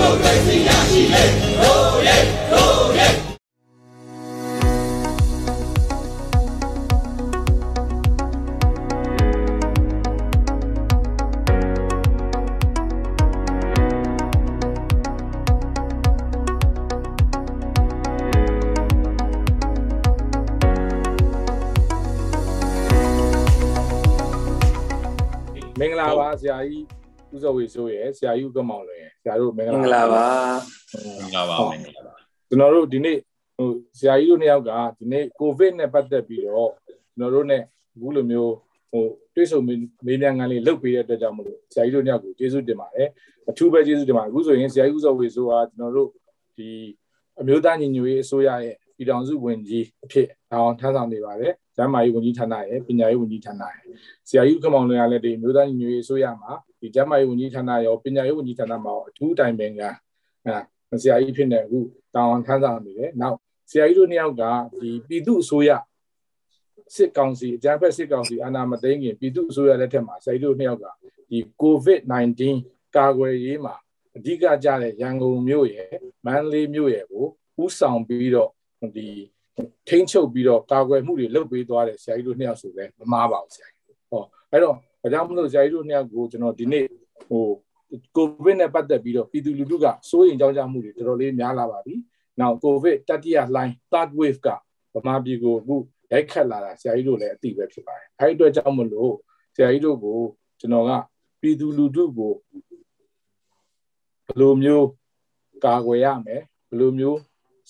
မိုကရေစီရရှိလေရိုးရဲရိုးရဲမင်္ဂလာပါဆရာကြီးဦးစောဝေဆိုရယ်ဆရာကြီးဦးကမောင်လွင်ရယ် ဆရာတို့မင်္ဂမင်္ဂလာလာပါမင်္ဂလာပါမင်္ဂလာပါကျွန်တော်တို့ဒီနေ့ဟိုဆရာကြီးတို့နှစ်ယောက်ကဒီနေ့ကိုဗစ်နဲ့ပတ်သက်ပြီးတော့ကျွန်တော်တို့ ਨੇ အခုလိုမျိုးဟိုတွေ့ဆုံမေးမေးမြန်းခန်းလေးလုပ်ပေးတဲ့အတွက်ကြောင့်မလို့ဆရာကြီးတို့နှစ်ယောက်ကိုကျေးဇူးတင်ပါတယ်အထူးပဲကျေးဇူးတင်ပါတယ်အခုဆိုရင်ဆရာကြီးဦးစောဝေဆိုတာကျွန်တော်တို့ဒီအမျိုးသားညီညွတ်ရေးအစိုးရရဲ့ပြည်ထောင်စုဝန်ကြီးအဖြစ်အောင်ထမ်းဆောင်နေပါတယ်။ကျန်းမာရေးဝန်ကြီးဌာနရဲ့ပညာရေးဝန်ကြီးဌာနရဲ့ဆရာကြီးဦးခမောင်လွင်ကလည်းဒီအမျိုးသားညီညွတ်ရေးအစိုးရမှာ ဒီကျန်းမာရေးဝန်ကြီးဌာနရောပညာရေးဝန်ကြီးဌာနမှာရောအထူးတိုင်ပင်ကအဲဆရာကြီးဖြစ်နေအခုတောင်းအောင်ထမ်းဆောင်နေတယ်။နောက်ဆရာကြီးတို့နှစ်ယောက်ကဒီပြည်သူအစိုးရစစ်ကောင်စီအကြမ်းဖက်စစ်ကောင်စီအာဏာမသိမ်းခင်ပြည်သူအစိုးရလက်ထက်မှာဆရာကြီးတို့နှစ်ယောက်ကဒီ COVID-19 ကာကွယ်ရေးမှာအဓိကကြတဲ့ရန်ကုန်မြို့ရဲ့မန္တလေးမြို့ရဲ့ကိုဥဆောင်ပြီးတော့ဒီထိန်းချုပ်ပြီးတော့ကာကွယ်မှုတွေလုပ်ပေးသွားတယ်ဆရာကြီးတို့နှစ်ယောက်ဆိုလဲမမားပါဘူးဆရာကြီးဟောအဲ့တော့ ဘာကြောင့်မလို့ဆရာကြီးတို့နှစ်ယောက်ကိုကျွန်တော်ဒီနေ့ဟိုကိုဗစ်နဲ့ပတ်သက်ပြီးတော့ပြည်သူလူထုကစိုးရိမ်ကြောက်ကြမှုတွေတော်တော်လေးများလာပါပြီနောက်ကိုဗစ်တတိယလှိုင်း third wave ကဗမာပြည်ကိုအခုရိုက်ခတ်လာတာဆရာကြီးတို့လည်းအသိပဲဖြစ်ပါတယ်အဲ့ဒီအတွက်ကြောင့်မလို့ဆရာကြီးတို့ကိုကျွန်တော်ကပြည်သူလူထုကိုဘယ်လိုမျိုးကာကွယ်ရမယ်ဘယ်လိုမျိုး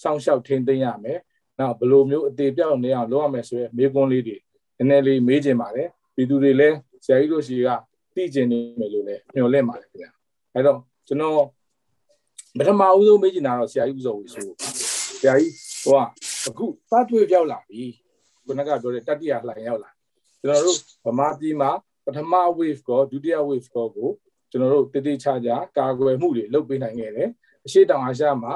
စောင့်ရှောက်ထိန်းသိမ်းရမယ်နောက်ဘယ်လိုမျိုးအသေးပြောက်နေအောင်လုပ်ရမယ်ဆိုရဲမေးခွန်းလေးတွေနည်းနည်းလေးမေးချင်ပါတယ်ပြည်သူတွေလည်းဆ ရာကြီးတို့ရှိကသိကျင်နေမယ်လို့လည်းမျှော်လင့်ပါတယ်ခင်ဗျာအဲ့တော့ကျွန်တော်ပထမဦးဆုံးမေးချင်တာတော့ဆရာကြီးဦးစောဝေဆိုဆရာကြီးဟိုကအခုသတ်တွေ့ပြောက်လာပြီခုနကပြောတဲ့တတိယလှိုင်ရောက်လာကျွန်တော်တို့ဗမာပြည်မှာပထမ wave ကောဒုတိယ wave ကောကိုကျွန်တော်တို့တတိချာချာကာကွယ်မှုတွေလုပ်ပေးနိုင်ခဲ့တယ်အရှိတောင်အာရှမှာ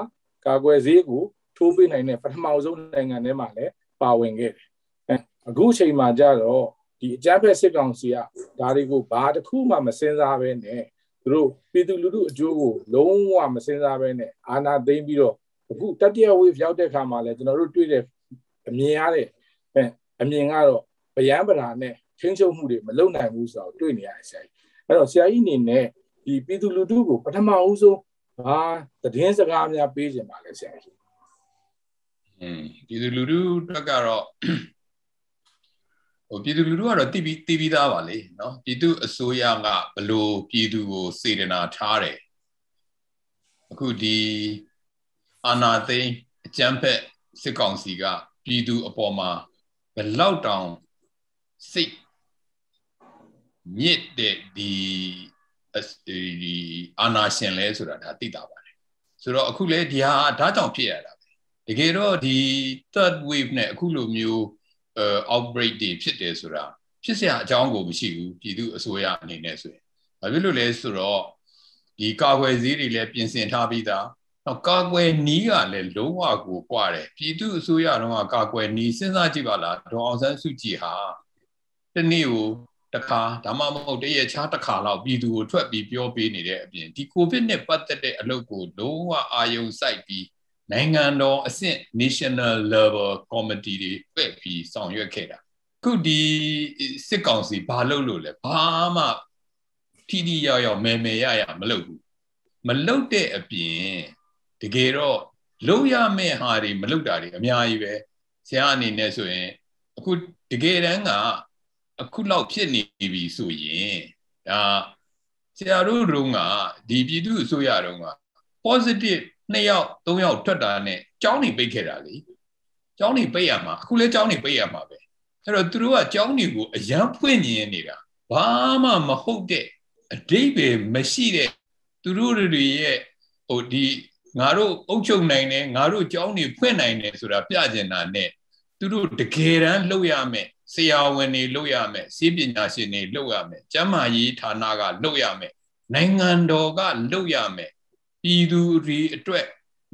ကာကွယ်ဈေးကိုထိုးပေးနိုင်တဲ့ပထမဆုံးနိုင်ငံထဲမှာလည်းပါဝင်ခဲ့တယ်အဲအခုအချိန်မှာကြတော့ ဒီအကြမ်းဖက်စစ်ကောင်စီကဒါတွေကိုဘာတစ်ခုမှမစင်စားဘဲနဲ့သူတို့ပြည်သူလူထုအကျိုးကိုလုံးဝမစင်စားဘဲနဲ့အာဏာသိမ်းပြီးတော့အခုတတိယ wave ရောက်တဲ့ခါမှာလည်းကျွန်တော်တို့တွေ့တဲ့အမြင်ရတဲ့အဲအမြင်ကတော့ဗျံပဓာနဲ့ချင်းချုပ်မှုတွေမလုပ်နိုင်ဘူးဆိုတော့တွေ့နေရတယ်ဆရာကြီးအဲ့တော့ဆရာကြီးအနေနဲ့ဒီပြည်သူလူထုကိုပထမဦးဆုံးဘာသတင်းစကားများပေးခြင်းပါလဲဆရာကြီးอืมပြည်သူလူထုတက်ကတော့ ဟိုပြည်သူလူထုကတော့တိပြီးတိပြီးသားပါလေနော်ပြည်သူအစိုးရကဘလို့ပြည်သူကိုစေတနာထားတယ်အခုဒီအာနာသိန်းအကြမ်းဖက်စစ်ကောင်စီကပြည်သူအပေါ်မှာဘလောက်တောင်စိတ်မြစ်တဲ့ဒီဒီအာနာရှင်လဲဆိုတာဒါသိတာပါတယ်ဆိုတော့အခုလဲဒီဟာဒါကြောင့်ဖြစ်ရတာပဲတကယ်တော့ဒီ third wave နဲ့အခုလိုမျိုး outbreak တွေဖြစ်တယ်ဆိုတာဖြစ်စရာအကြောင်းကိုမရှိဘူးပြည်သူအစိုးရအနေနဲ့ဆိုရင်ဘာဖြစ်လို့လဲဆိုတော့ဒီကာကွယ်စည်းတွေလည်းပြင်ဆင်ထားပြီးသားနောက်ကာကွယ်နီးကလည်းလုံးဝကိုကွာတယ်ပြည်သူအစိုးရတော့ကာကွယ်နီးစဉ်းစားကြည့်ပါလားဒေါအောင်ဆန်းစုကြည်ဟာတနေ့ကိုတစ်ခါဒါမှမဟုတ်တရက်ခြားတစ်ခါလောက်ပြည်သူကိုထွက်ပြီးပြောပေးနေတဲ့အပြင်ဒီကိုဗစ်နဲ့ပတ်သက်တဲ့အလုပ်ကိုလုံးဝအာယုံစိုက်ပြီး နိုင်ငံတော်အဆင့် national level committee တွေပဲ့ပြီးဆောင်ရွက်ခဲ့တာခုဒီစစ်ကောင်စီဘာလုပ်လို့လဲဘာမှထိထိရောက်ရောက်မဲမဲရရမလုပ်ဘူးမလုပ်တဲ့အပြင်တကယ်တော့လုပ်ရမယ့်ဟာတွေမလုပ်တာတွေအများကြီးပဲဆရာအနေနဲ့ဆိုရင်အခုတကယ်တမ်းကအခုလောက်ဖြစ်နေပြီဆိုရင်ဒါဆရာတို့တုန်းကဒီပြည်သူအစိုးရတုန်းက positive 2ယောက်3ယောက်ထွက်တာနဲ့ကျောင်းနေပိတ်ခဲ့တာလေကျောင်းနေပိတ်ရမှာအခုလဲကျောင်းနေပိတ်ရမှာပဲအဲ့တော့သူတို့ကကျောင်းတွေကိုအရန်ဖွင့်ညင်နေတာဘာမှမဟုတ်တဲ့အတိတ်ပဲမရှိတဲ့သူတို့တွေရဲ့ဟိုဒီငါတို့အုပ်ချုပ်နိုင်တယ်ငါတို့ကျောင်းနေဖွင့်နိုင်တယ်ဆိုတာပြကျင်တာနဲ့သူတို့တကယ်တမ်းလုပ်ရမယ်ဆရာဝန်တွေလုပ်ရမယ်စီးပညာရှင်တွေလုပ်ရမယ်ကျန်းမာရေးဌာနကလုပ်ရမယ်နိုင်ငံတော်ကလုပ်ရမယ် ပြည်သူတွေအတွက်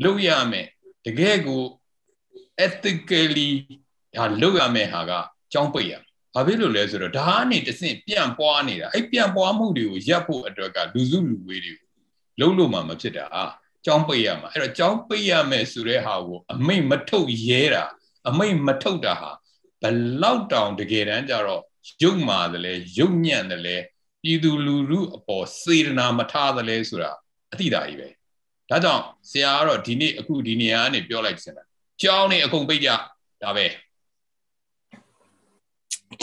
လုပ်ရမယ်တကယ်ကို ethically ဒါလုပ်ရမယ်ဟာကကြောင်းပိတ်ရဘာဖြစ်လို့လဲဆိုတော့ဒါကနေတဆင့်ပြန့်ပွားနေတာအဲ့ပြန့်ပွားမှုတွေကိုရပ်ဖို့အတွက်ကလူစုလူဝေးတွေလုံးလို့မှမဖြစ်တာကြောင်းပိတ်ရမှာအဲ့တော့ကြောင်းပိတ်ရမယ်ဆိုတဲ့ဟာကိုအမိတ်မထုတ်ရဲတာအမိတ်မထုတ်တာဟာဘလောက်တောင်တကယ်တမ်းကျတော့ရုပ်မာတယ်လဲရုပ်ညံ့တယ်လဲပြည်သူလူထုအပေါ်စေတနာမထားတယ်လဲဆိုတာအတိတာကြီးပဲ ဒါကြောင့်ဆရာကတော့ဒီနေ့အခုဒီနေရာကနေပြောလိုက်စင်တာကြောင်းနေအကုန်ပိတ်ကြဒါပဲ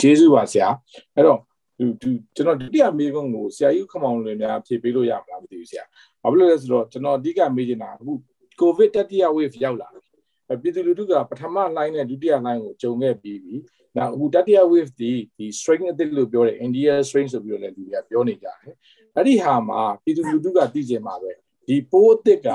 ကျေးဇူးပါဆရာအဲ့တော့ဒီဒီကျွန်တော်ဒုတိယမေးခွန်းကိုဆရာကြီးခမောင်လွင်များဖြေပေးလို့ရမလားမသိဘူးဆရာဘာဖြစ်လို့လဲဆိုတော့ကျွန်တော်အဓိကမေးချင်တာအခုကိုဗစ်တတိယ wave ရောက်လာပြီပြည်သူလူထုကပထမ line နဲ့ဒုတိယ line ကိုကြုံခဲ့ပြီးပြီနောက်အခုတတိယ wave ဒီဒီ strain အသစ်လို့ပြောတဲ့ India strain ဆိုပြီးတော့လည်းလူတွေကပြောနေကြတယ်အဲ့ဒီဟာမှာပြည်သူလူထုကသိကျင်မှာပဲ ဒီပိုးအသစ်က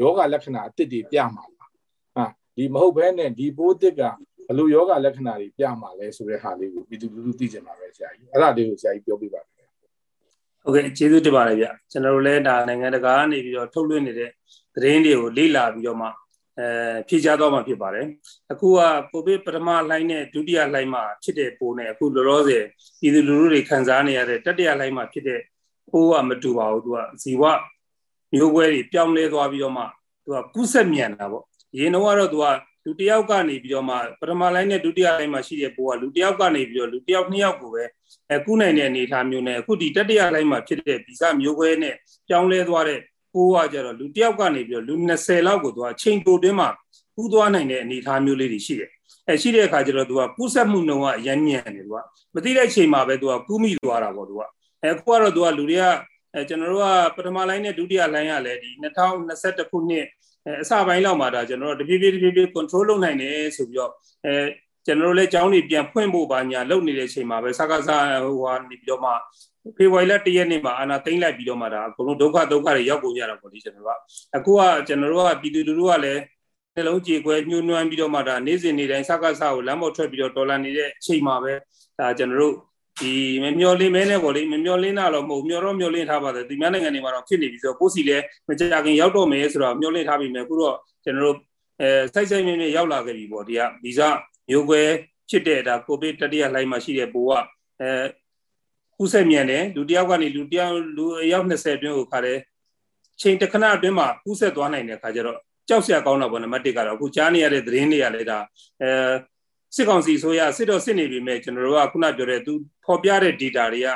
ယောဂလက္ခဏာအသစ်တွေပြမှာပါဟာဒီမဟုတ်ဘဲနဲ့ဒီပိုးအသစ်ကဘလို့ယောဂလက္ခဏာတွေပြမှာလဲဆိုတဲ့ဟာလေးကိုပြည်သူလူထုသိကျင်မှာပဲဆရာကြီးအဲ့ဒါလေးကိုဆရာကြီးပြောပြပါမယ်ဟုတ်ကဲ့ကျေးဇူးတင်ပါတယ်ဗျကျွန်တော်တို့လည်းဒါနိုင်ငံတကာကနေပြီးတော့ထုတ်လွှင့်နေတဲ့သတင်းတွေကိုလေ့လာပြီးတော့မှအဲဖြည့်ချတော့မှဖြစ်ပါတယ်အခုကကိုဗစ်ပထမလှိုင်းနဲ့ဒုတိယလှိုင်းမှာဖြစ်တဲ့ပိုးနဲ့အခုလောလောဆယ်ပြည်သူလူထုတွေခံစားနေရတဲ့တတိယလှိုင်းမှာဖြစ်တဲ့ပိုးကမတူပါဘူးသူကဇီဝ မျိုးကွဲတွေပြောင်းလဲသွားပြီးတော့မှသူကကုဆက်မြန်တာပေါ့ရင်တော့ကတော့သူကလူတယောက်ကနေပြီးတော့မှပထမလိုင်းနဲ့ဒုတိယလိုင်းမှာရှိတဲ့ပိုးကလူတယောက်ကနေပြီးတော့လူတယောက်နှစ်ယောက်ကိုပဲအဲကုနိုင်တဲ့အနေအထားမျိုးနဲ့အခုဒီတတိယလိုင်းမှာဖြစ်တဲ့ဗီဇမျိုးခွဲနဲ့ပြောင်းလဲသွားတဲ့ပိုးကကြတော့လူတယောက်ကနေပြီးတော့လူ20လောက်ကိုသူကချိန်တိုတွင်းမှာကူးသွားနိုင်တဲ့အနေအထားမျိုးလေးတွေရှိတယ်အဲရှိတဲ့အခါကျတော့သူကကူးဆက်မှုနှုန်းကအရမ်းမြန်တယ်သူကမသိတဲ့ချိန်မှာပဲသူကကူးမိသွားတာပေါ့သူကအဲအခုကတော့သူကလူတွေက အဲကျွန်တော်တို့ကပထမလိုင်းနဲ့ဒုတိယလိုင်းကလည်းဒီ2021ခုနှစ်အစပိုင်းလောက်မှာဒါကျွန်တော်တို့တဖြည်းဖြည်းတဖြည်းဖြည်း control လုပ်နိုင်တယ်ဆိုပြီးတော့အဲကျွန်တော်တို့လည်းကျောင်းတွေပြန်ဖွင့်ဖို့ပါညာလုပ်နေတဲ့အချိန်မှာပဲစကားစားဟိုဟာနေပြီးတော့မှဖေဖော်ဝါရီလ၁ရက်နေ့မှာအာနာသိမ့်လိုက်ပြီးတော့မှဒါအကုန်လုံးဒုက္ခဒုက္ခတွေရောက်ကုန်ကြတာပေါ့ဒီကျွန်တော်တို့ကအခုကကျွန်တော်တို့ကပြည်သူလူထုကလည်းနှလုံးကြေခွဲညှိုးနှွမ်းပြီးတော့မှဒါနေ့စဉ်နေ့တိုင်းစကားစားကိုလမ်းပေါ်ထွက်ပြီးတော့ဒေါ်လာနေတဲ့အချိန်မှာပဲဒါကျွန်တော်တို့ ဒီမမျောလင်းမဲနဲ့ပေါ့လေမမျောလင်းတာတော့မဟုတ်မျောတော့မျောလင်းထားပါတယ်ဒီများနိုင်ငံတွေမှာတော့ဖြစ်နေပြီဆိုတော့ကိုစီလည်းမကြခင်ရောက်တော့မယ်ဆိုတော့မျောလင်းထားပြီမယ်အခုတော့ကျွန်တော်တို့အဲစိုက်စိုက်မြင်းမြင်းရောက်လာခဲ့ပြီပေါ့ဒီကဗီဇမျိုးကွဲဖြစ်တဲ့ဒါကိုဗစ်တတိယလှိုင်းမှာရှိတဲ့ပိုးကအဲကူးဆက်မြန်တယ်လူတယောက်ကနေလူတယောက်လူအယောက်20အတွင်းကိုခါတယ်ချိန်တခဏအတွင်းမှာကူးဆက်သွားနိုင်တဲ့ခါကျတော့ကြောက်စရာကောင်းတာပေါ့နံပါတ်1ကတော့အခုကြားနေရတဲ့သတင်းတွေကလည်းဒါအဲ စစ်ကောင်စီဆိုရစစ်တော့စစ်နေပြီမဲ့ကျွန်တော်တို့ကခုနပြောတဲ့သူဖော်ပြတဲ့ data တွေက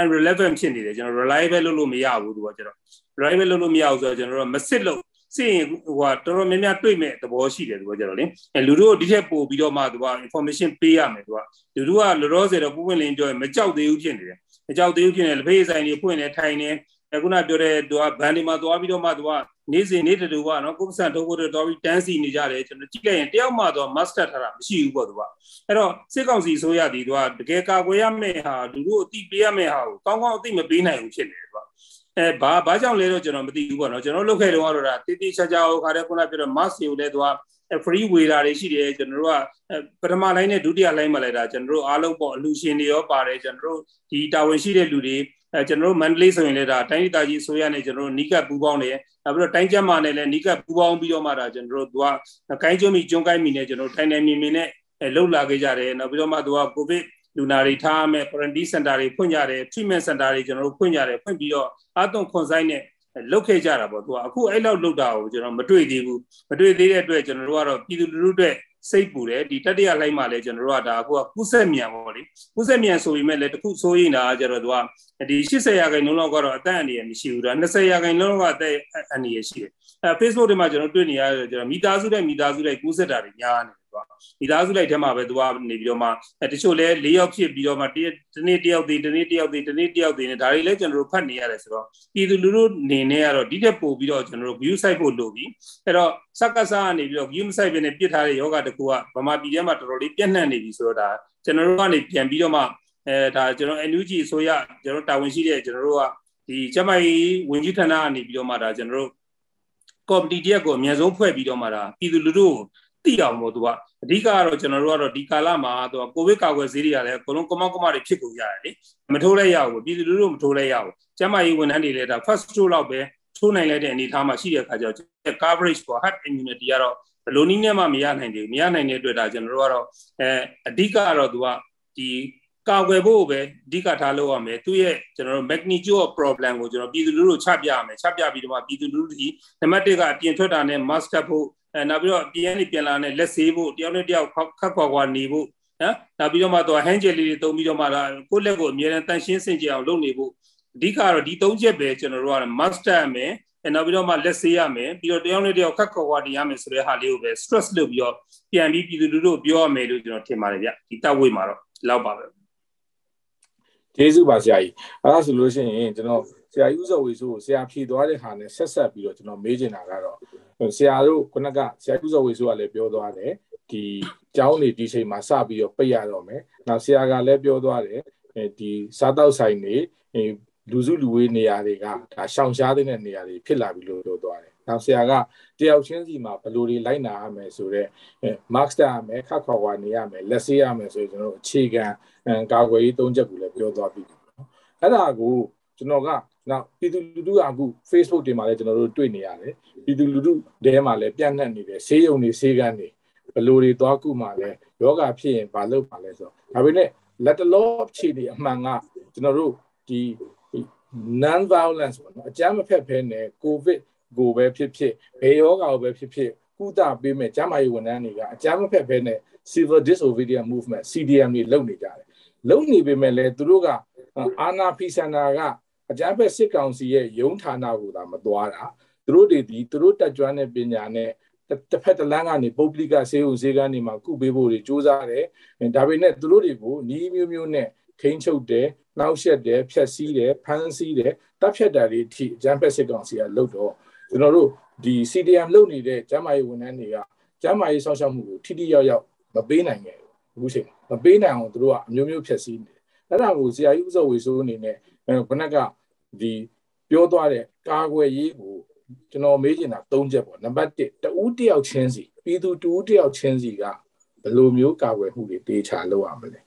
unrelevant ဖြစ်နေတယ်ကျွန်တော် reliable လုပ်လို့မရဘူးသူကကျွန်တော် reliable လုပ်လို့မရဘူးဆိုတော့ကျွန်တော်တို့မစစ်လို့စစ်ရင်ဟိုကတော်တော်များများတွေ့မဲ့သဘောရှိတယ်သူကကျွန်တော်လေအဲလူတို့ဒီထက်ပို့ပြီးတော့မှသူက information ပေးရမယ်သူကလူတို့ကလောလောဆယ်တော့ပုံပွင့်လင်းပြောရင်မကြောက်သေးဘူးဖြစ်နေတယ်မကြောက်သေးဘူးဖြစ်နေလက်ဖေးဆိုင်တွေဖွင့်နေထိုင်နေအ ခုနပြောတဲ့သူကဘန်ဒီမှာသွားပြီးတော့မှသူကနေ့စဉ်နေ့တူကနော်ကိုပစံထုတ်ဖို့တော့ပြီးတန်းစီနေကြတယ်ကျွန်တော်ကြည့်လိုက်ရင်တယောက်မှတော့ master ထားတာမရှိဘူးပေါ့သူကအဲ့တော့စစ်ကောင်စီဆိုရသည်သူကတကယ်ကာကွယ်ရမယ့်ဟာလူတို့အတိပေးရမယ့်ဟာကိုကောင်းကောင်းအသိမပေးနိုင်ဘူးဖြစ်နေတယ်သူကအဲဘာဘာကြောင့်လဲတော့ကျွန်တော်မသိဘူးပေါ့နော်ကျွန်တော်လုပ်ခဲ့တော့ကတော့ဒါတိတိကျကျဟိုခါတဲ့ခုနပြောတော့ mask ကိုလည်းသူက free waiter တွေရှိတယ်ကျွန်တော်တို့ကပထမလိုင်းနဲ့ဒုတိယလိုင်းမှာလည်းဒါကျွန်တော်တို့အားလုံးပေါ့အလူရှင်တွေရောပါတယ်ကျွန်တော်တို့ဒီတာဝန်ရှိတဲ့လူတွေ အဲကျွန်တော်တို့မန္တလေးဆိုရင်လည်းဒါတိုင်းဒေသကြီးဆိုရနေကျွန်တော်တို့နီးကပ်ပူးပေါင်းတယ်နောက်ပြီးတော့တိုင်းကျမ်းမာနဲ့လည်းနီးကပ်ပူးပေါင်းပြီးတော့မှဒါကျွန်တော်တို့သူကကိုင်းကျွမ်းမီကျွန်းကိုင်းမီနဲ့ကျွန်တော်တို့ထိုင်နေမြင်မြင်နဲ့လှုပ်လာခဲ့ကြတယ်နောက်ပြီးတော့မှသူကကိုဗစ်လူနာတွေထားမယ် quarantine center တွေဖွင့်ကြတယ် treatment center တွေကျွန်တော်တို့ဖွင့်ကြတယ်ဖွင့်ပြီးတော့အသွင်ခွန်ဆိုင်နဲ့လုတ်ခဲ့ကြတာပေါ့သူကအခုအဲ့လောက်လုတ်တာကိုကျွန်တော်မတွေ့သေးဘူးမတွေ့သေးတဲ့အတွက်ကျွန်တော်တို့ကတော့ပြည်သူလူထုအတွက် စိတ်ပူတယ်ဒီတတိယလိုက်မှလည်းကျွန်တော်တို့ကဒါအခုကကုဆက်မြန်ပေါ့လေကုဆက်မြန်ဆိုပေမဲ့လည်းတခုဆိုရင်ဒါကျတော့သူကဒီ80ရာခိုင်နှုန်းလောက်ကတော့အသက်အန္တရာယ်မရှိဘူးဒါ20ရာခိုင်နှုန်းလောက်ကအသက်အန္တရာယ်ရှိတယ်အဲ Facebook တွေမှာကျွန်တော်တွေ့နေရတယ်ကျွန်တော်မိသားစုတဲ့မိသားစုတဲ့ကုဆက်တာတွေများနေသူက မိသားစုလိုက်ထဲမှာပဲသူကနေပြီးတော့မှတချို့လဲ၄ယောက်ဖြစ်ပြီးတော့မှတနေ့တယောက်သေးတနေ့တယောက်သေးတနေ့တယောက်သေးနေဒါတွေလည်းကျွန်တော်တို့ဖတ်နေရတယ်ဆိုတော့ပြည်သူလူထုနေနေကတော့ဒီတက်ပို့ပြီးတော့ကျွန်တော်တို့ view site ဖို့လုပ်ပြီးအဲ့တော့စက္ကစကနေပြီးတော့ view site ပဲနဲ့ပြစ်ထားတဲ့ယောဂတကူကဗမာပြည်ထဲမှာတော်တော်လေးပြန့်နှံ့နေပြီဆိုတော့ဒါကျွန်တော်တို့ကနေပြန်ပြီးတော့မှအဲဒါကျွန်တော် NUG အစိုးရကျွန်တော်တာဝန်ရှိတဲ့ကျွန်တော်တို့ကဒီကျမကြီးဝင်ကြီးဌာနကနေပြီးတော့မှဒါကျွန်တော်တို့ကော်မတီတရက်ကိုအများဆုံးဖွဲ့ပြီးတော့မှဒါပြည်သူလူထုကို သိအောင်မို့သူကအဓိကကတော့ကျွန်တော်တို့ကတော့ဒီကာလမှာသူကကိုဗစ်ကာကွယ်ဆေးတွေကလည်းအကုန်လုံးကမောက်ကမတွေဖြစ်ကုန်ရတယ်လေမထိုးလဲရဘူးပြည်သူလူထုမထိုးလဲရဘူးကျန်းမာရေးဝန်ထမ်းတွေလည်းဒါ first dose လောက်ပဲထိုးနိုင်လိုက်တဲ့အနေအထားမှာရှိတဲ့အခါကျတော့ coverage for herd immunity ကတော့ဘယ်လိုနည်းနဲ့မှမရနိုင်သေးဘူးမရနိုင်တဲ့အတွက်ဒါကျွန်တော်တို့ကတော့အဲအဓိကကတော့သူကဒီကာကွယ်ဖို့ပဲအဓိကထားလုပ်ရမယ်သူရဲ့ကျွန်တော်တို့ magnitude of problem ကိုကျွန်တော်ပြည်သူလူထုချပြရမယ်ချပြပြီးတော့မှပြည်သူလူထုဒီနံပါတ်1ကအပြင်ထွက်တာနဲ့ mask ကပ်ဖို့ အဲနောက်ပြီးတော့ပြန်နေပြန်လာနဲ့လက်ဆေးဖို့တယောက်နဲ့တယောက်ခတ်ခွာခွာနေဖို့နော်နောက်ပြီးတော့မှတော့ hand gel လေးတွေသုံးပြီးတော့မှကိုယ့်လက်ကိုအမြဲတမ်းတန်ရှင်းစင်ကြအောင်လုပ်နေဖို့အဓိကတော့ဒီ၃ချက်ပဲကျွန်တော်တို့က mask တက်ရမယ်အဲနောက်ပြီးတော့မှလက်ဆေးရမယ်ပြီးတော့တယောက်နဲ့တယောက်ခတ်ခွာခွာနေရမယ်ဆိုတဲ့ဟာလေးကိုပဲ stress လုပ်ပြီးတော့ပြန်ပြီးပြည်သူလူထုပြောရမယ်လို့ကျွန်တော်ထင်ပါတယ်ဗျဒီတပ်ဝေးမှာတော့လောက်ပါပဲကျေးဇူးပါဆရာကြီးအဲဒါဆိုလို့ရှိရင်ကျွန်တော်ဆရာကြီးဥစောဝေဆိုဆရာဖြေသွားတဲ့ဟာနဲ့ဆက်ဆက်ပြီးတော့ကျွန်တော်မေးချင်တာကတော့ ဆရာတို့ခုနကဆရာဥစောဝေဆိုကလည်းပြောသွားတယ်ဒီကျောင်းနေဒီချိန်မှာစပြီးတော့ပိတ်ရတော့မယ်နောက်ဆရာကလည်းပြောသွားတယ်ဒီစားတောက်ဆိုင်နေလူစုလူဝေးနေရာတွေကဒါရှောင်ရှားတဲ့နေရာတွေဖြစ်လာပြီလို့ပြောသွားတယ်နောက်ဆရာကတယောက်ချင်းစီမှာဘယ်လိုတွေလိုက်နာရမယ်ဆိုတော့ mark တက်ရမယ်ခက်ခွာခွာနေရမယ်လက်ဆေးရမယ်ဆိုရင်ကျွန်တော်တို့အခြေခံကာကွယ်ရေးသုံးချက်ကိုလည်းပြောသွားပြီနော်အဲ့ဒါကို ကျွန်တော်ကနောက်ပြည်သူလူထုကအခု Facebook တွေမှာလည်းကျွန်တော်တို့တွေ့နေရတယ်ပြည်သူလူထုတဲမှာလည်းပြန့်နှံ့နေတယ်ဆေးရုံတွေဆေးကန်းတွေဘယ်လိုတွေသွားကုမှာလဲယောဂဖြစ်ရင်ဘာလုပ်မှာလဲဆိုတော့ဒါပေမဲ့လက်တလောအခြေအနေအမှန်ကကျွန်တော်တို့ဒီ non violence ပေါ့နော်အကြမ်းမဖက်ဖဲနဲ့ covid ကိုပဲဖြစ်ဖြစ်ဘယ်ယောဂါကိုပဲဖြစ်ဖြစ်ကုသပေးမဲ့ကျန်းမာရေးဝန်ထမ်းတွေကအကြမ်းမဖက်ဖဲနဲ့ civil disobedience movement CDM တွေလုပ်နေကြတယ်လုပ်နေပေမဲ့လည်းသူတို့က အာနာဖီစန္ဒာကအကြမ်းဖက်စစ်ကောင်စီရဲ့ယုံဌာနကိုသာမသွားတာသူတို့တွေဒီသူတို့တက်ကြွတဲ့ပညာနဲ့တစ်ဖက်တစ်လမ်းကနေပုဂ္ဂလိကဆေးဥဆေးကန်းတွေမှာကုပေးဖို့တွေစူးစမ်းတယ်ဒါပေမဲ့သူတို့တွေကိုနီးမျိုးမျိုးနဲ့ခိမ့်ချုပ်တယ်နှောက်ယှက်တယ်ဖျက်ဆီးတယ်ဖမ်းဆီးတယ်တပ်ဖြတ်တာတွေအထိအကြမ်းဖက်စစ်ကောင်စီကလုပ်တော့ကျွန်တော်တို့ဒီ CDM လုပ်နေတဲ့ကျန်းမာရေးဝန်ထမ်းတွေကကျန်းမာရေးစောင့်ရှောက်မှုကိုထိထိရောက်ရောက်မပေးနိုင်ခဲ့ဘူးအခုချိန်မပေးနိုင်အောင်တို့ကအမျိုးမျိုးဖျက်ဆီးနေတယ် အဲ့ဒါကိုဆရာကြီးဥစောဝေဆိုးအနေနဲ့ခုနကဒီပြောသွားတဲ့ကာကွယ်ရေးကိုကျွန်တော်မေးချင်တာ၃ချက်ပေါ့နံပါတ်1တဦးတယောက်ချင်းစီပြည်သူတဦးတယောက်ချင်းစီကဘယ်လိုမျိုးကာကွယ်မှုတွေတေချာလုပ်ရမလဲ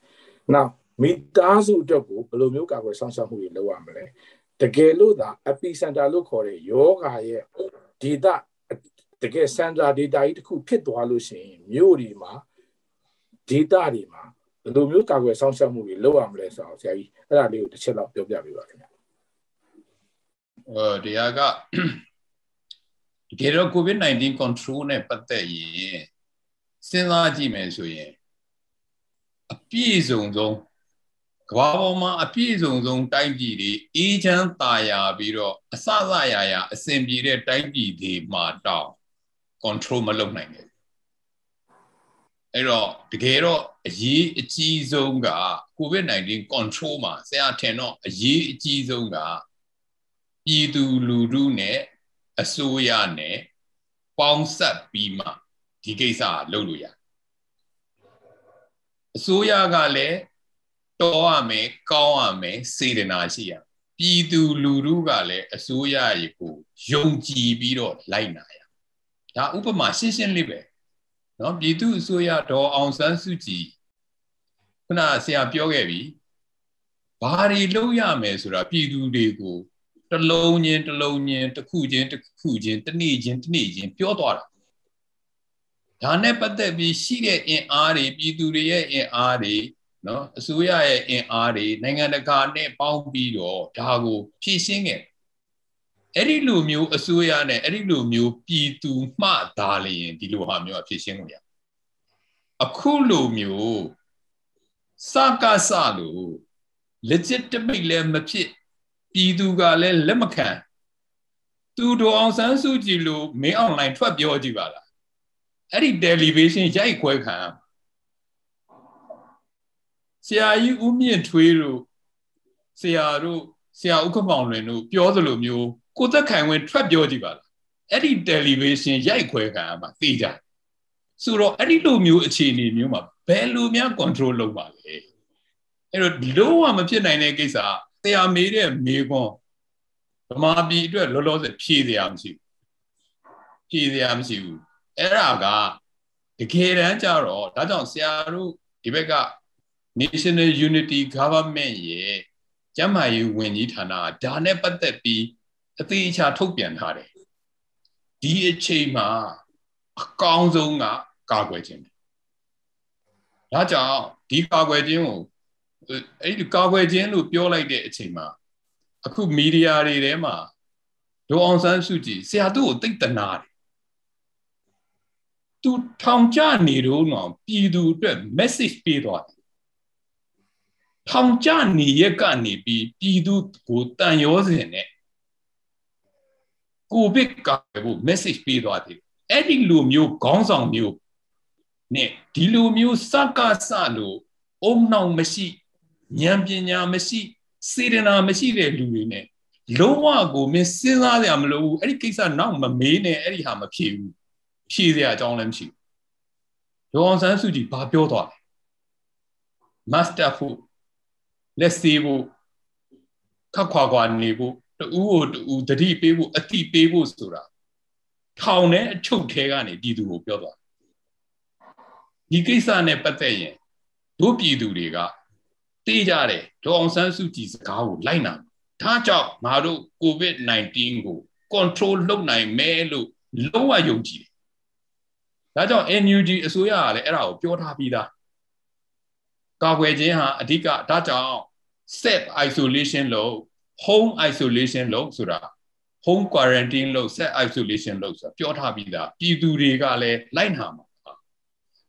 နောက်မိသားစုအတွက်ကိုဘယ်လိုမျိုးကာကွယ်ဆောင်ရှောက်မှုတွေလုပ်ရမလဲတကယ်လို့သာ epicenter လို့ခေါ်တဲ့ယောဂါရဲ့ data တကယ် center data ကြီးတစ်ခုဖြစ်သွားလို့ရှိရင်မြို့ဒီမှာ data တွေမှာ ဘယ်လိုမျိုးကာကွယ်ဆောင်ရှောက်မှုတွေလုပ်ရမလဲဆိုတော့ဆရာကြီးအဲ့ဒါလေးကိုတစ်ချက်လောက်ပြောပြပေးပါခင်ဗျာအဲတရားကတကယ်တော့ covid-19 control နဲ့ပတ်သက်ရင်စဉ်းစားကြည့်မယ်ဆိုရင်အပြည့်စုံဆုံးကဘာပေါ်မှာအပြည့်စုံဆုံးတိုင်းပြည်တွေအေးချမ်းသာယာပြီးတော့အစစရာရာအစဉ်ပြေတဲ့တိုင်းပြည်တွေမှာတော့ control မလုပ်နိုင်ဘူး အဲ့တော့တကယ်တော့အရေးအကြီးဆုံးက covid-19 control မှာဆရာထင်တော့အရေးအကြီးဆုံးကပြည်သူလူထုနဲ့အစိုးရနဲ့ပေါင်းဆက်ပြီးမှဒီကိစ္စလုပ်လို့ရအစိုးရကလည်းတော်ရမယ်ကောင်းရမယ်စေတနာရှိရပြည်သူလူထုကလည်းအစိုးရရေကိုယုံကြည်ပြီးတော့လိုက်နာရဒါဥပမာရှင်းရှင်းလေးပဲ နော်ပြည်သူအစိုးရဒေါ်အောင်ဆန်းစုကြည်ခုနဆရာပြောခဲ့ပြီဘာတွေလုပ်ရမယ်ဆိုတာပြည်သူတွေကိုတလုံးချင်းတလုံးချင်းတစ်ခုချင်းတစ်ခုချင်းတစ်နေ့ချင်းတစ်နေ့ချင်းပြောသွားတာဒါနဲ့ပတ်သက်ပြီးရှိတဲ့အင်အားတွေပြည်သူတွေရဲ့အင်အားတွေနော်အစိုးရရဲ့အင်အားတွေနိုင်ငံတကာနဲ့ပေါင်းပြီးတော့ဒါကိုဖြည့်ရှင်းခဲ့ အဲ့ဒီလိုမျိုးအစိုးရနဲ့အဲ့ဒီလိုမျိုးပြည်သူမှသာလျင်ဒီလိုဟာမျိုးအဖြည့်ရှင်းလို့ရအခုလိုမျိုးစကားစလို့ legitimate လည်းမဖြစ်ပြည်သူကလည်းလက်မခံသူတော်အောင်ဆန်းစုကြည်လို့မင်းအွန်လိုင်းထွက်ပြောကြည့်ပါလားအဲ့ဒီ television ရိုက်ခွဲခံဆရာကြီးဦးမြင့်ထွေးတို့ဆရာတို့ဆရာဥက္ကမောင်လွင်တို့ပြောသလိုမျိုး ကိုသက်ခိုင်ဝင်ထွက်ပြောကြည့်ပါလားအဲ့ဒီ television ရိုက်ခွဲခံမှာသိကြဆိုတော့အဲ့ဒီလိုမျိုးအခြေအနေမျိုးမှာဘယ်လိုများ control လုပ်ပါလဲအဲ့တော့လုံးဝမဖြစ်နိုင်တဲ့ကိစ္စဆရာမေးတဲ့မေးခွန်းဗမာပြည်အတွက်လောလောဆယ်ဖြေစရာမရှိဘူးဖြေစရာမရှိဘူးအဲ့ဒါကတကယ်တမ်းကျတော့ဒါကြောင့်ဆရာတို့ဒီဘက်က National Unity Government ရဲ့ကျန်းမာရေးဝန်ကြီးဌာနကဒါနဲ့ပတ်သက်ပြီး အသေးအချာထုတ်ပြန်ထားတယ်ဒီအချိန်မှာအကောင်းဆုံးကကာကွယ်ခြင်းဒါကြောင့်ဒီကာကွယ်ခြင်းကိုအဲ့ဒီကာကွယ်ခြင်းလို့ပြောလိုက်တဲ့အချိန်မှာအခုမီဒီယာတွေထဲမှာဒေါအောင်ဆန်းစုကြည်ဆရာတို့ကိုသိတနာတယ်သူထောင်ကြနေတော့တော့ပြည်သူအတွက် message ပေးသွားတယ်ထောင်ကြနေရက်ကနေပြီးပြည်သူကိုတန်ရောစင်နဲ့ ကိုဗစ်ကဖို့ message ပေးသွားတယ်အဲ့ဒီလိုမျိုးခေါင်းဆောင်မျိုးနဲ့ဒီလိုမျိုးစကားစလို့အုံနှောင်မရှိဉာဏ်ပညာမရှိစေတနာမရှိတဲ့လူတွေနဲ့လုံးဝကိုမင်းစဉ်းစားရမလို့ဘူးအဲ့ဒီကိစ္စနောက်မမေးနဲ့အဲ့ဒီဟာမဖြေဘူးဖြေစရာအကြောင်းလည်းမရှိဘူးဒေါအောင်ဆန်းစုကြည်ဘာပြောသွားလဲ master ဖို့လက်စေးဖို့ခက်ခွာခွာနေဖို့ တူကိုတူတတိပေးဖို့အတိပေးဖို့ဆိုတာထောင်နဲ့အချုပ်ထဲကနေပြည်သူကိုပြောသွားဒီကိစ္စနဲ့ပတ်သက်ရင်တို့ပြည်သူတွေကတေးကြတယ်ဒေါအောင်ဆန်းစုကြည်စကားကိုလိုက်နာဒါကြောင့်ငါတို့ COVID-19 ကို control လုပ်နိုင်မယ်လို့လုံးဝယုံကြည်တယ်ဒါကြောင့် NUG အစိုးရကလည်းအဲ့ဒါကိုပြောထားပြီးသားကာကွယ်ခြင်းဟာအဓိကဒါကြောင့် self isolation လို့ home isolation လို့ဆိုတာ home quarantine လို့ self isolation လို့ဆိုတာပြောထားပြီးသားပြည်သူတွေကလည်းလိုက်နာမှာ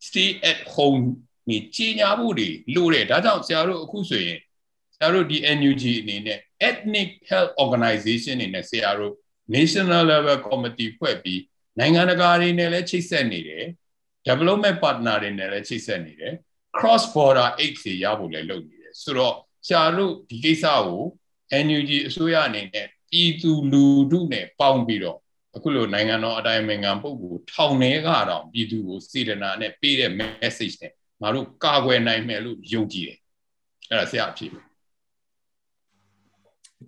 stay at home နေကြီးညာမှုတွေလိုတယ်ဒါကြောင့်ဆရာတို့အခုဆိုရင်ဆရာတို့ဒီ NUG အနေနဲ့ ethnic health organization အနေနဲ့ဆရာတို့ national level committee ဖွဲ့ပြီးနိုင်ငံတကာတွေနဲ့လည်းချိတ်ဆက်နေတယ် development partner တွေနဲ့လည်းချိတ်ဆက်နေတယ် cross border aid တွေရဖို့လည်းလုပ်နေတယ်ဆိုတော့ဆရာတို့ဒီကိစ္စကို NUG အစိုးရအနေနဲ့ပြည်သူလူထုနဲ့ပေါင်းပြီးတော့အခုလိုနိုင်ငံတော်အတိုင်းအမြံပုဂ္ဂိုလ်ထောင်ထဲကတော့ပြည်သူကိုစေတနာနဲ့ပေးတဲ့ message နဲ့ငါတို့ကာကွယ်နိုင်မယ်လို့ယုံကြည်တယ်အဲ့ဒါဆရာအဖြစ်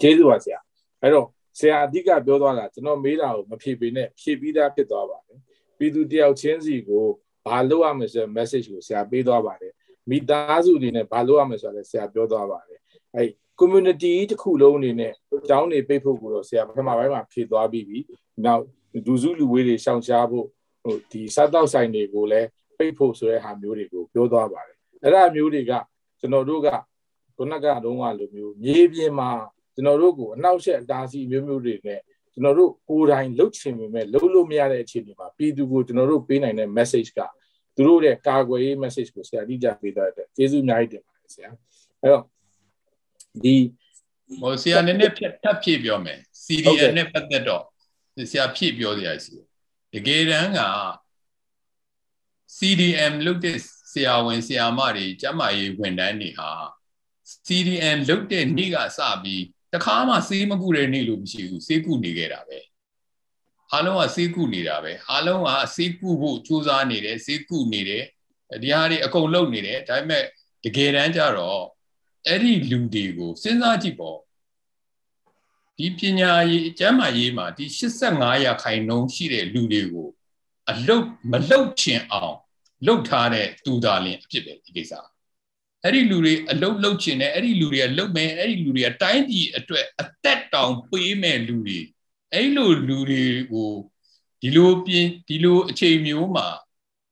ကျေးဇူးပါဆရာအဲ့တော့ဆရာအဓိကပြောသွားတာကျွန်တော်မေးတာကိုမဖြေပေးနဲ့ဖြေပြီးသားဖြစ်သွားပါတယ်ပြည်သူတယောက်ချင်းစီကိုဘာလုပ်ရမလဲဆိုတဲ့ message ကိုဆရာပေးသွားပါတယ်မိသားစုအနေနဲ့ဘာလုပ်ရမလဲဆိုတာလည်းဆရာပြောသွားပါတယ်အဲ့ community တစ်ခုလုံးအနေနဲ့အကြောင်းတွေပိတ်ဖို့ကိုတော့ဆရာပထမပိုင်းမှာဖြေသွားပြီးပြီနောက်ဒူစုလူဝေးတွေရှောင်ရှားဖို့ဟိုဒီစားတောက်ဆိုင်တွေကိုလည်းပိတ်ဖို့ဆိုတဲ့ဟာမျိုးတွေကိုပြောသွားပါတယ်အဲ့ဒါမျိုးတွေကကျွန်တော်တို့ကခုနကတော့လိုမျိုးမြေပြင်မှာကျွန်တော်တို့ကိုအနောက်ရှက်အတားစီမျိုးမျိုးတွေနဲ့ကျွန်တော်တို့ကိုယ်တိုင်လှုပ်ချင်ပေမဲ့လှုပ်လို့မရတဲ့အခြေအနေမှာပြည်သူကိုကျွန်တော်တို့ပေးနိုင်တဲ့ message ကသူတို့ရဲ့ကာကွယ်ရေး message ကိုဆရာတိကျပေးသွားတဲ့ကျေးဇူးအများကြီးတင်ပါတယ်ဆရာအဲ့တော့ ဒီဟိုဆရာနည်းနည်းဖြတ်ထပ်ဖြည့်ပြောမယ် CDN နဲ့ပတ်သက်တော့ဆရာဖြည့်ပြောစရာရှိတယ်တကယ်တမ်းက CDM လုပ်တဲ့ဆရာဝန်ဆရာမတွေကျမရေးဝန်ထမ်းတွေဟာ CDM လုပ်တဲ့နေ့ကစပြီးတခါမှစေးမကူတဲ့နေ့လို့မရှိဘူးစေးကူနေခဲ့တာပဲအားလုံးကစေးကူနေတာပဲအားလုံးကစေးကူဖို့ကြိုးစားနေတယ်စေးကူနေတယ်ဒီဟာတွေအကုန်လုပ်နေတယ်ဒါပေမဲ့တကယ်တမ်းကျတော့ အဲ့ဒီလူတွေကိုစဉ်းစားကြည့်ပေါ့ဒီပညာရေးအကျမ်းမာရေးမှာဒီ85ရာခိုင်နှုန်းရှိတဲ့လူတွေကိုအလုတ်မလုတ်ချင်အောင်လုတ်ထားတဲ့သူသားလင်အဖြစ်ပဲဒီကိစ္စအဲ့ဒီလူတွေအလုတ်လုတ်ချင်တယ်အဲ့ဒီလူတွေကလုတ်မယ်အဲ့ဒီလူတွေကတိုင်းပြည်အတွက်အသက်တောင်ပေးမဲ့လူတွေအဲ့လိုလူတွေကိုဒီလိုပြင်ဒီလိုအချိန်မျိုးမှာ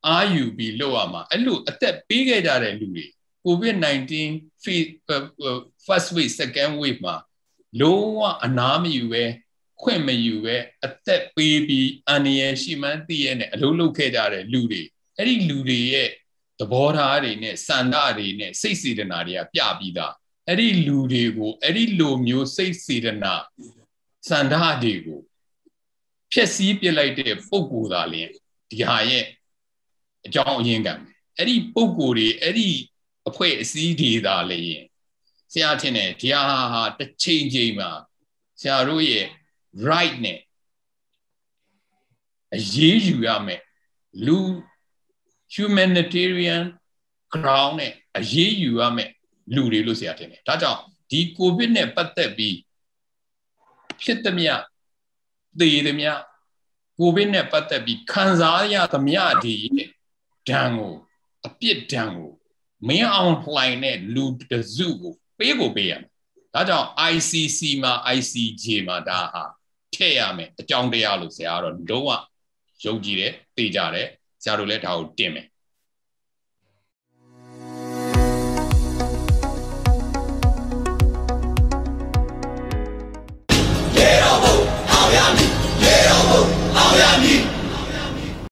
အာယူပြီးလောက်ရမှာအဲ့လိုအသက်ပေးခဲ့ကြတဲ့လူတွေ COVID-19 first wave second wave မှာလုံးဝအနားမယူပဲခွင့်မယူပဲအသက်ပေးပြီးအန္တရာယ်ရှိမှန်းသိရတဲ့အလုံးလုံးခဲ့ကြတဲ့လူတွေအဲ့ဒီလူတွေရဲ့သဘောထားတွေနဲ့စန္ဒတွေနဲ့စိတ်စေတနာတွေကပြပြီးသားအဲ့ဒီလူတွေကိုအဲ့ဒီလိုမျိုးစိတ်စေတနာစန္ဒတွေကိုဖျက်ဆီးပစ်လိုက်တဲ့ပုံကိုယ်သာလျှင်ဒီဟာရဲ့အကြောင်းအရင်းကံအဲ့ဒီပုံကိုယ်တွေအဲ့ဒီ အဖွဲ့အစည်းတွေသာလျှင်ဆရာထင်တယ်ဒီဟာဟာတစ်ချိန်ချိန်မှာဆရာတို့ရဲ့ right နဲ့အရေးယူရမယ်လူ humanitarian ground နဲ့အရေးယူရမယ်လူတွေလို့ဆရာထင်တယ်ဒါကြောင့်ဒီ covid နဲ့ပတ်သက်ပြီးဖြစ်သမျှသေသမျှ covid နဲ့ပတ်သက်ပြီးခံစားရသမျှဒီဒဏ်ကိုအပြစ်ဒဏ်ကို မင်းအောင်လှိုင်တဲ့လူတစုကိုပေးကိုပေးရမယ်ဒါကြောင့် ICC မှာ ICJ မှာဒါဟာထည့်ရမယ်အကြောင်းတရားလို့ဆရာကတော့လုံးဝယုံကြည်တယ်သိကြတယ်ဆရာတို့လည်းဒါကိုတင်မယ်ရေတော်ဘုအောင်ရမည်ရေတော်ဘုအောင်ရမည်